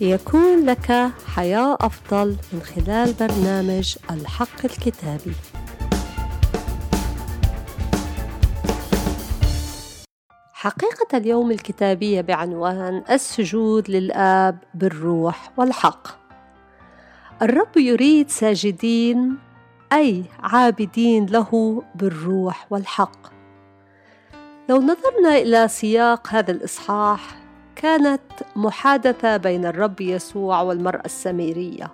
ليكون لك حياة أفضل من خلال برنامج الحق الكتابي. حقيقة اليوم الكتابية بعنوان السجود للآب بالروح والحق. الرب يريد ساجدين أي عابدين له بالروح والحق. لو نظرنا إلى سياق هذا الإصحاح كانت محادثة بين الرب يسوع والمرأة السميرية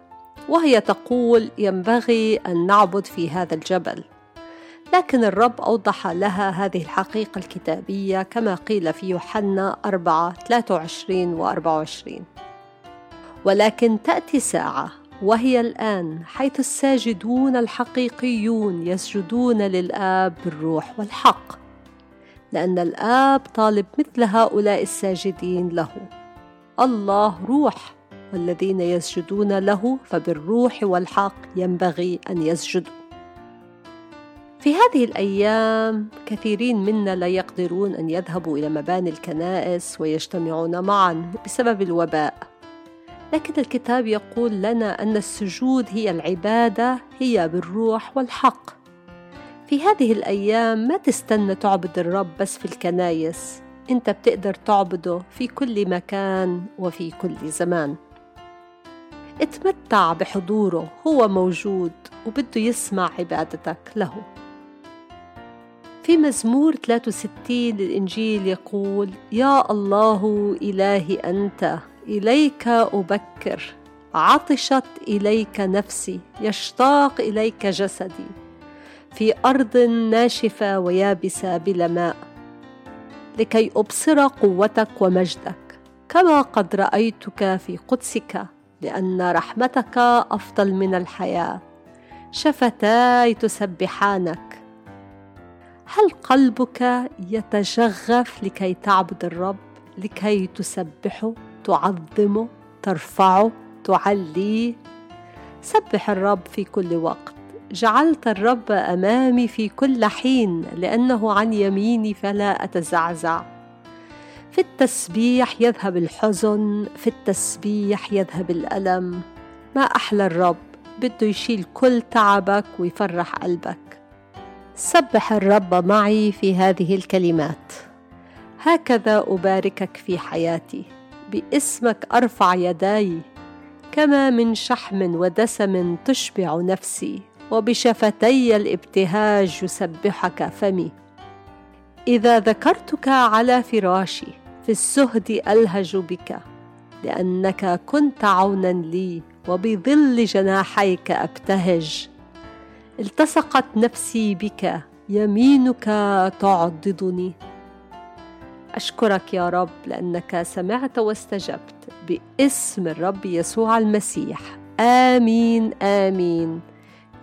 وهي تقول ينبغي أن نعبد في هذا الجبل. لكن الرب أوضح لها هذه الحقيقة الكتابية كما قيل في يوحنا 4 23 و 24 ولكن تأتي ساعة وهي الآن حيث الساجدون الحقيقيون يسجدون للآب بالروح والحق. لأن الآب طالب مثل هؤلاء الساجدين له. الله روح والذين يسجدون له فبالروح والحق ينبغي أن يسجدوا. في هذه الأيام كثيرين منا لا يقدرون أن يذهبوا إلى مباني الكنائس ويجتمعون معا بسبب الوباء. لكن الكتاب يقول لنا أن السجود هي العبادة هي بالروح والحق. في هذه الأيام ما تستنى تعبد الرب بس في الكنايس. أنت بتقدر تعبده في كل مكان وفي كل زمان. اتمتع بحضوره هو موجود وبده يسمع عبادتك له. في مزمور 63 للإنجيل يقول يا الله إلهي أنت إليك أبكر. عطشت إليك نفسي يشتاق إليك جسدي. في أرض ناشفة ويابسه بلا ماء لكي أبصر قوتك ومجدك كما قد رأيتك في قدسك لأن رحمتك أفضل من الحياة. شفتاي تسبحانك. هل قلبك يتشغف لكي تعبد الرب لكي تسبحه تعظمه ترفعه تعليه؟ سبح الرب في كل وقت. جعلت الرب أمامي في كل حين لأنه عن يميني فلا أتزعزع. في التسبيح يذهب الحزن في التسبيح يذهب الألم. ما أحلى الرب؟ بده يشيل كل تعبك ويفرح قلبك. سبح الرب معي في هذه الكلمات. هكذا أباركك في حياتي. باسمك أرفع يداي. كما من شحم ودسم تشبع نفسي. وبشفتي الابتهاج يسبحك فمي. إذا ذكرتك على فراشي في السهد ألهج بك لأنك كنت عونا لي وبظل جناحيك أبتهج. التصقت نفسي بك يمينك تعضدني. أشكرك يا رب لأنك سمعت واستجبت باسم الرب يسوع المسيح. آمين آمين.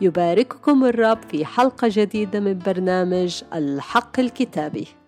يبارككم الرب في حلقة جديدة من برنامج الحق الكتابي.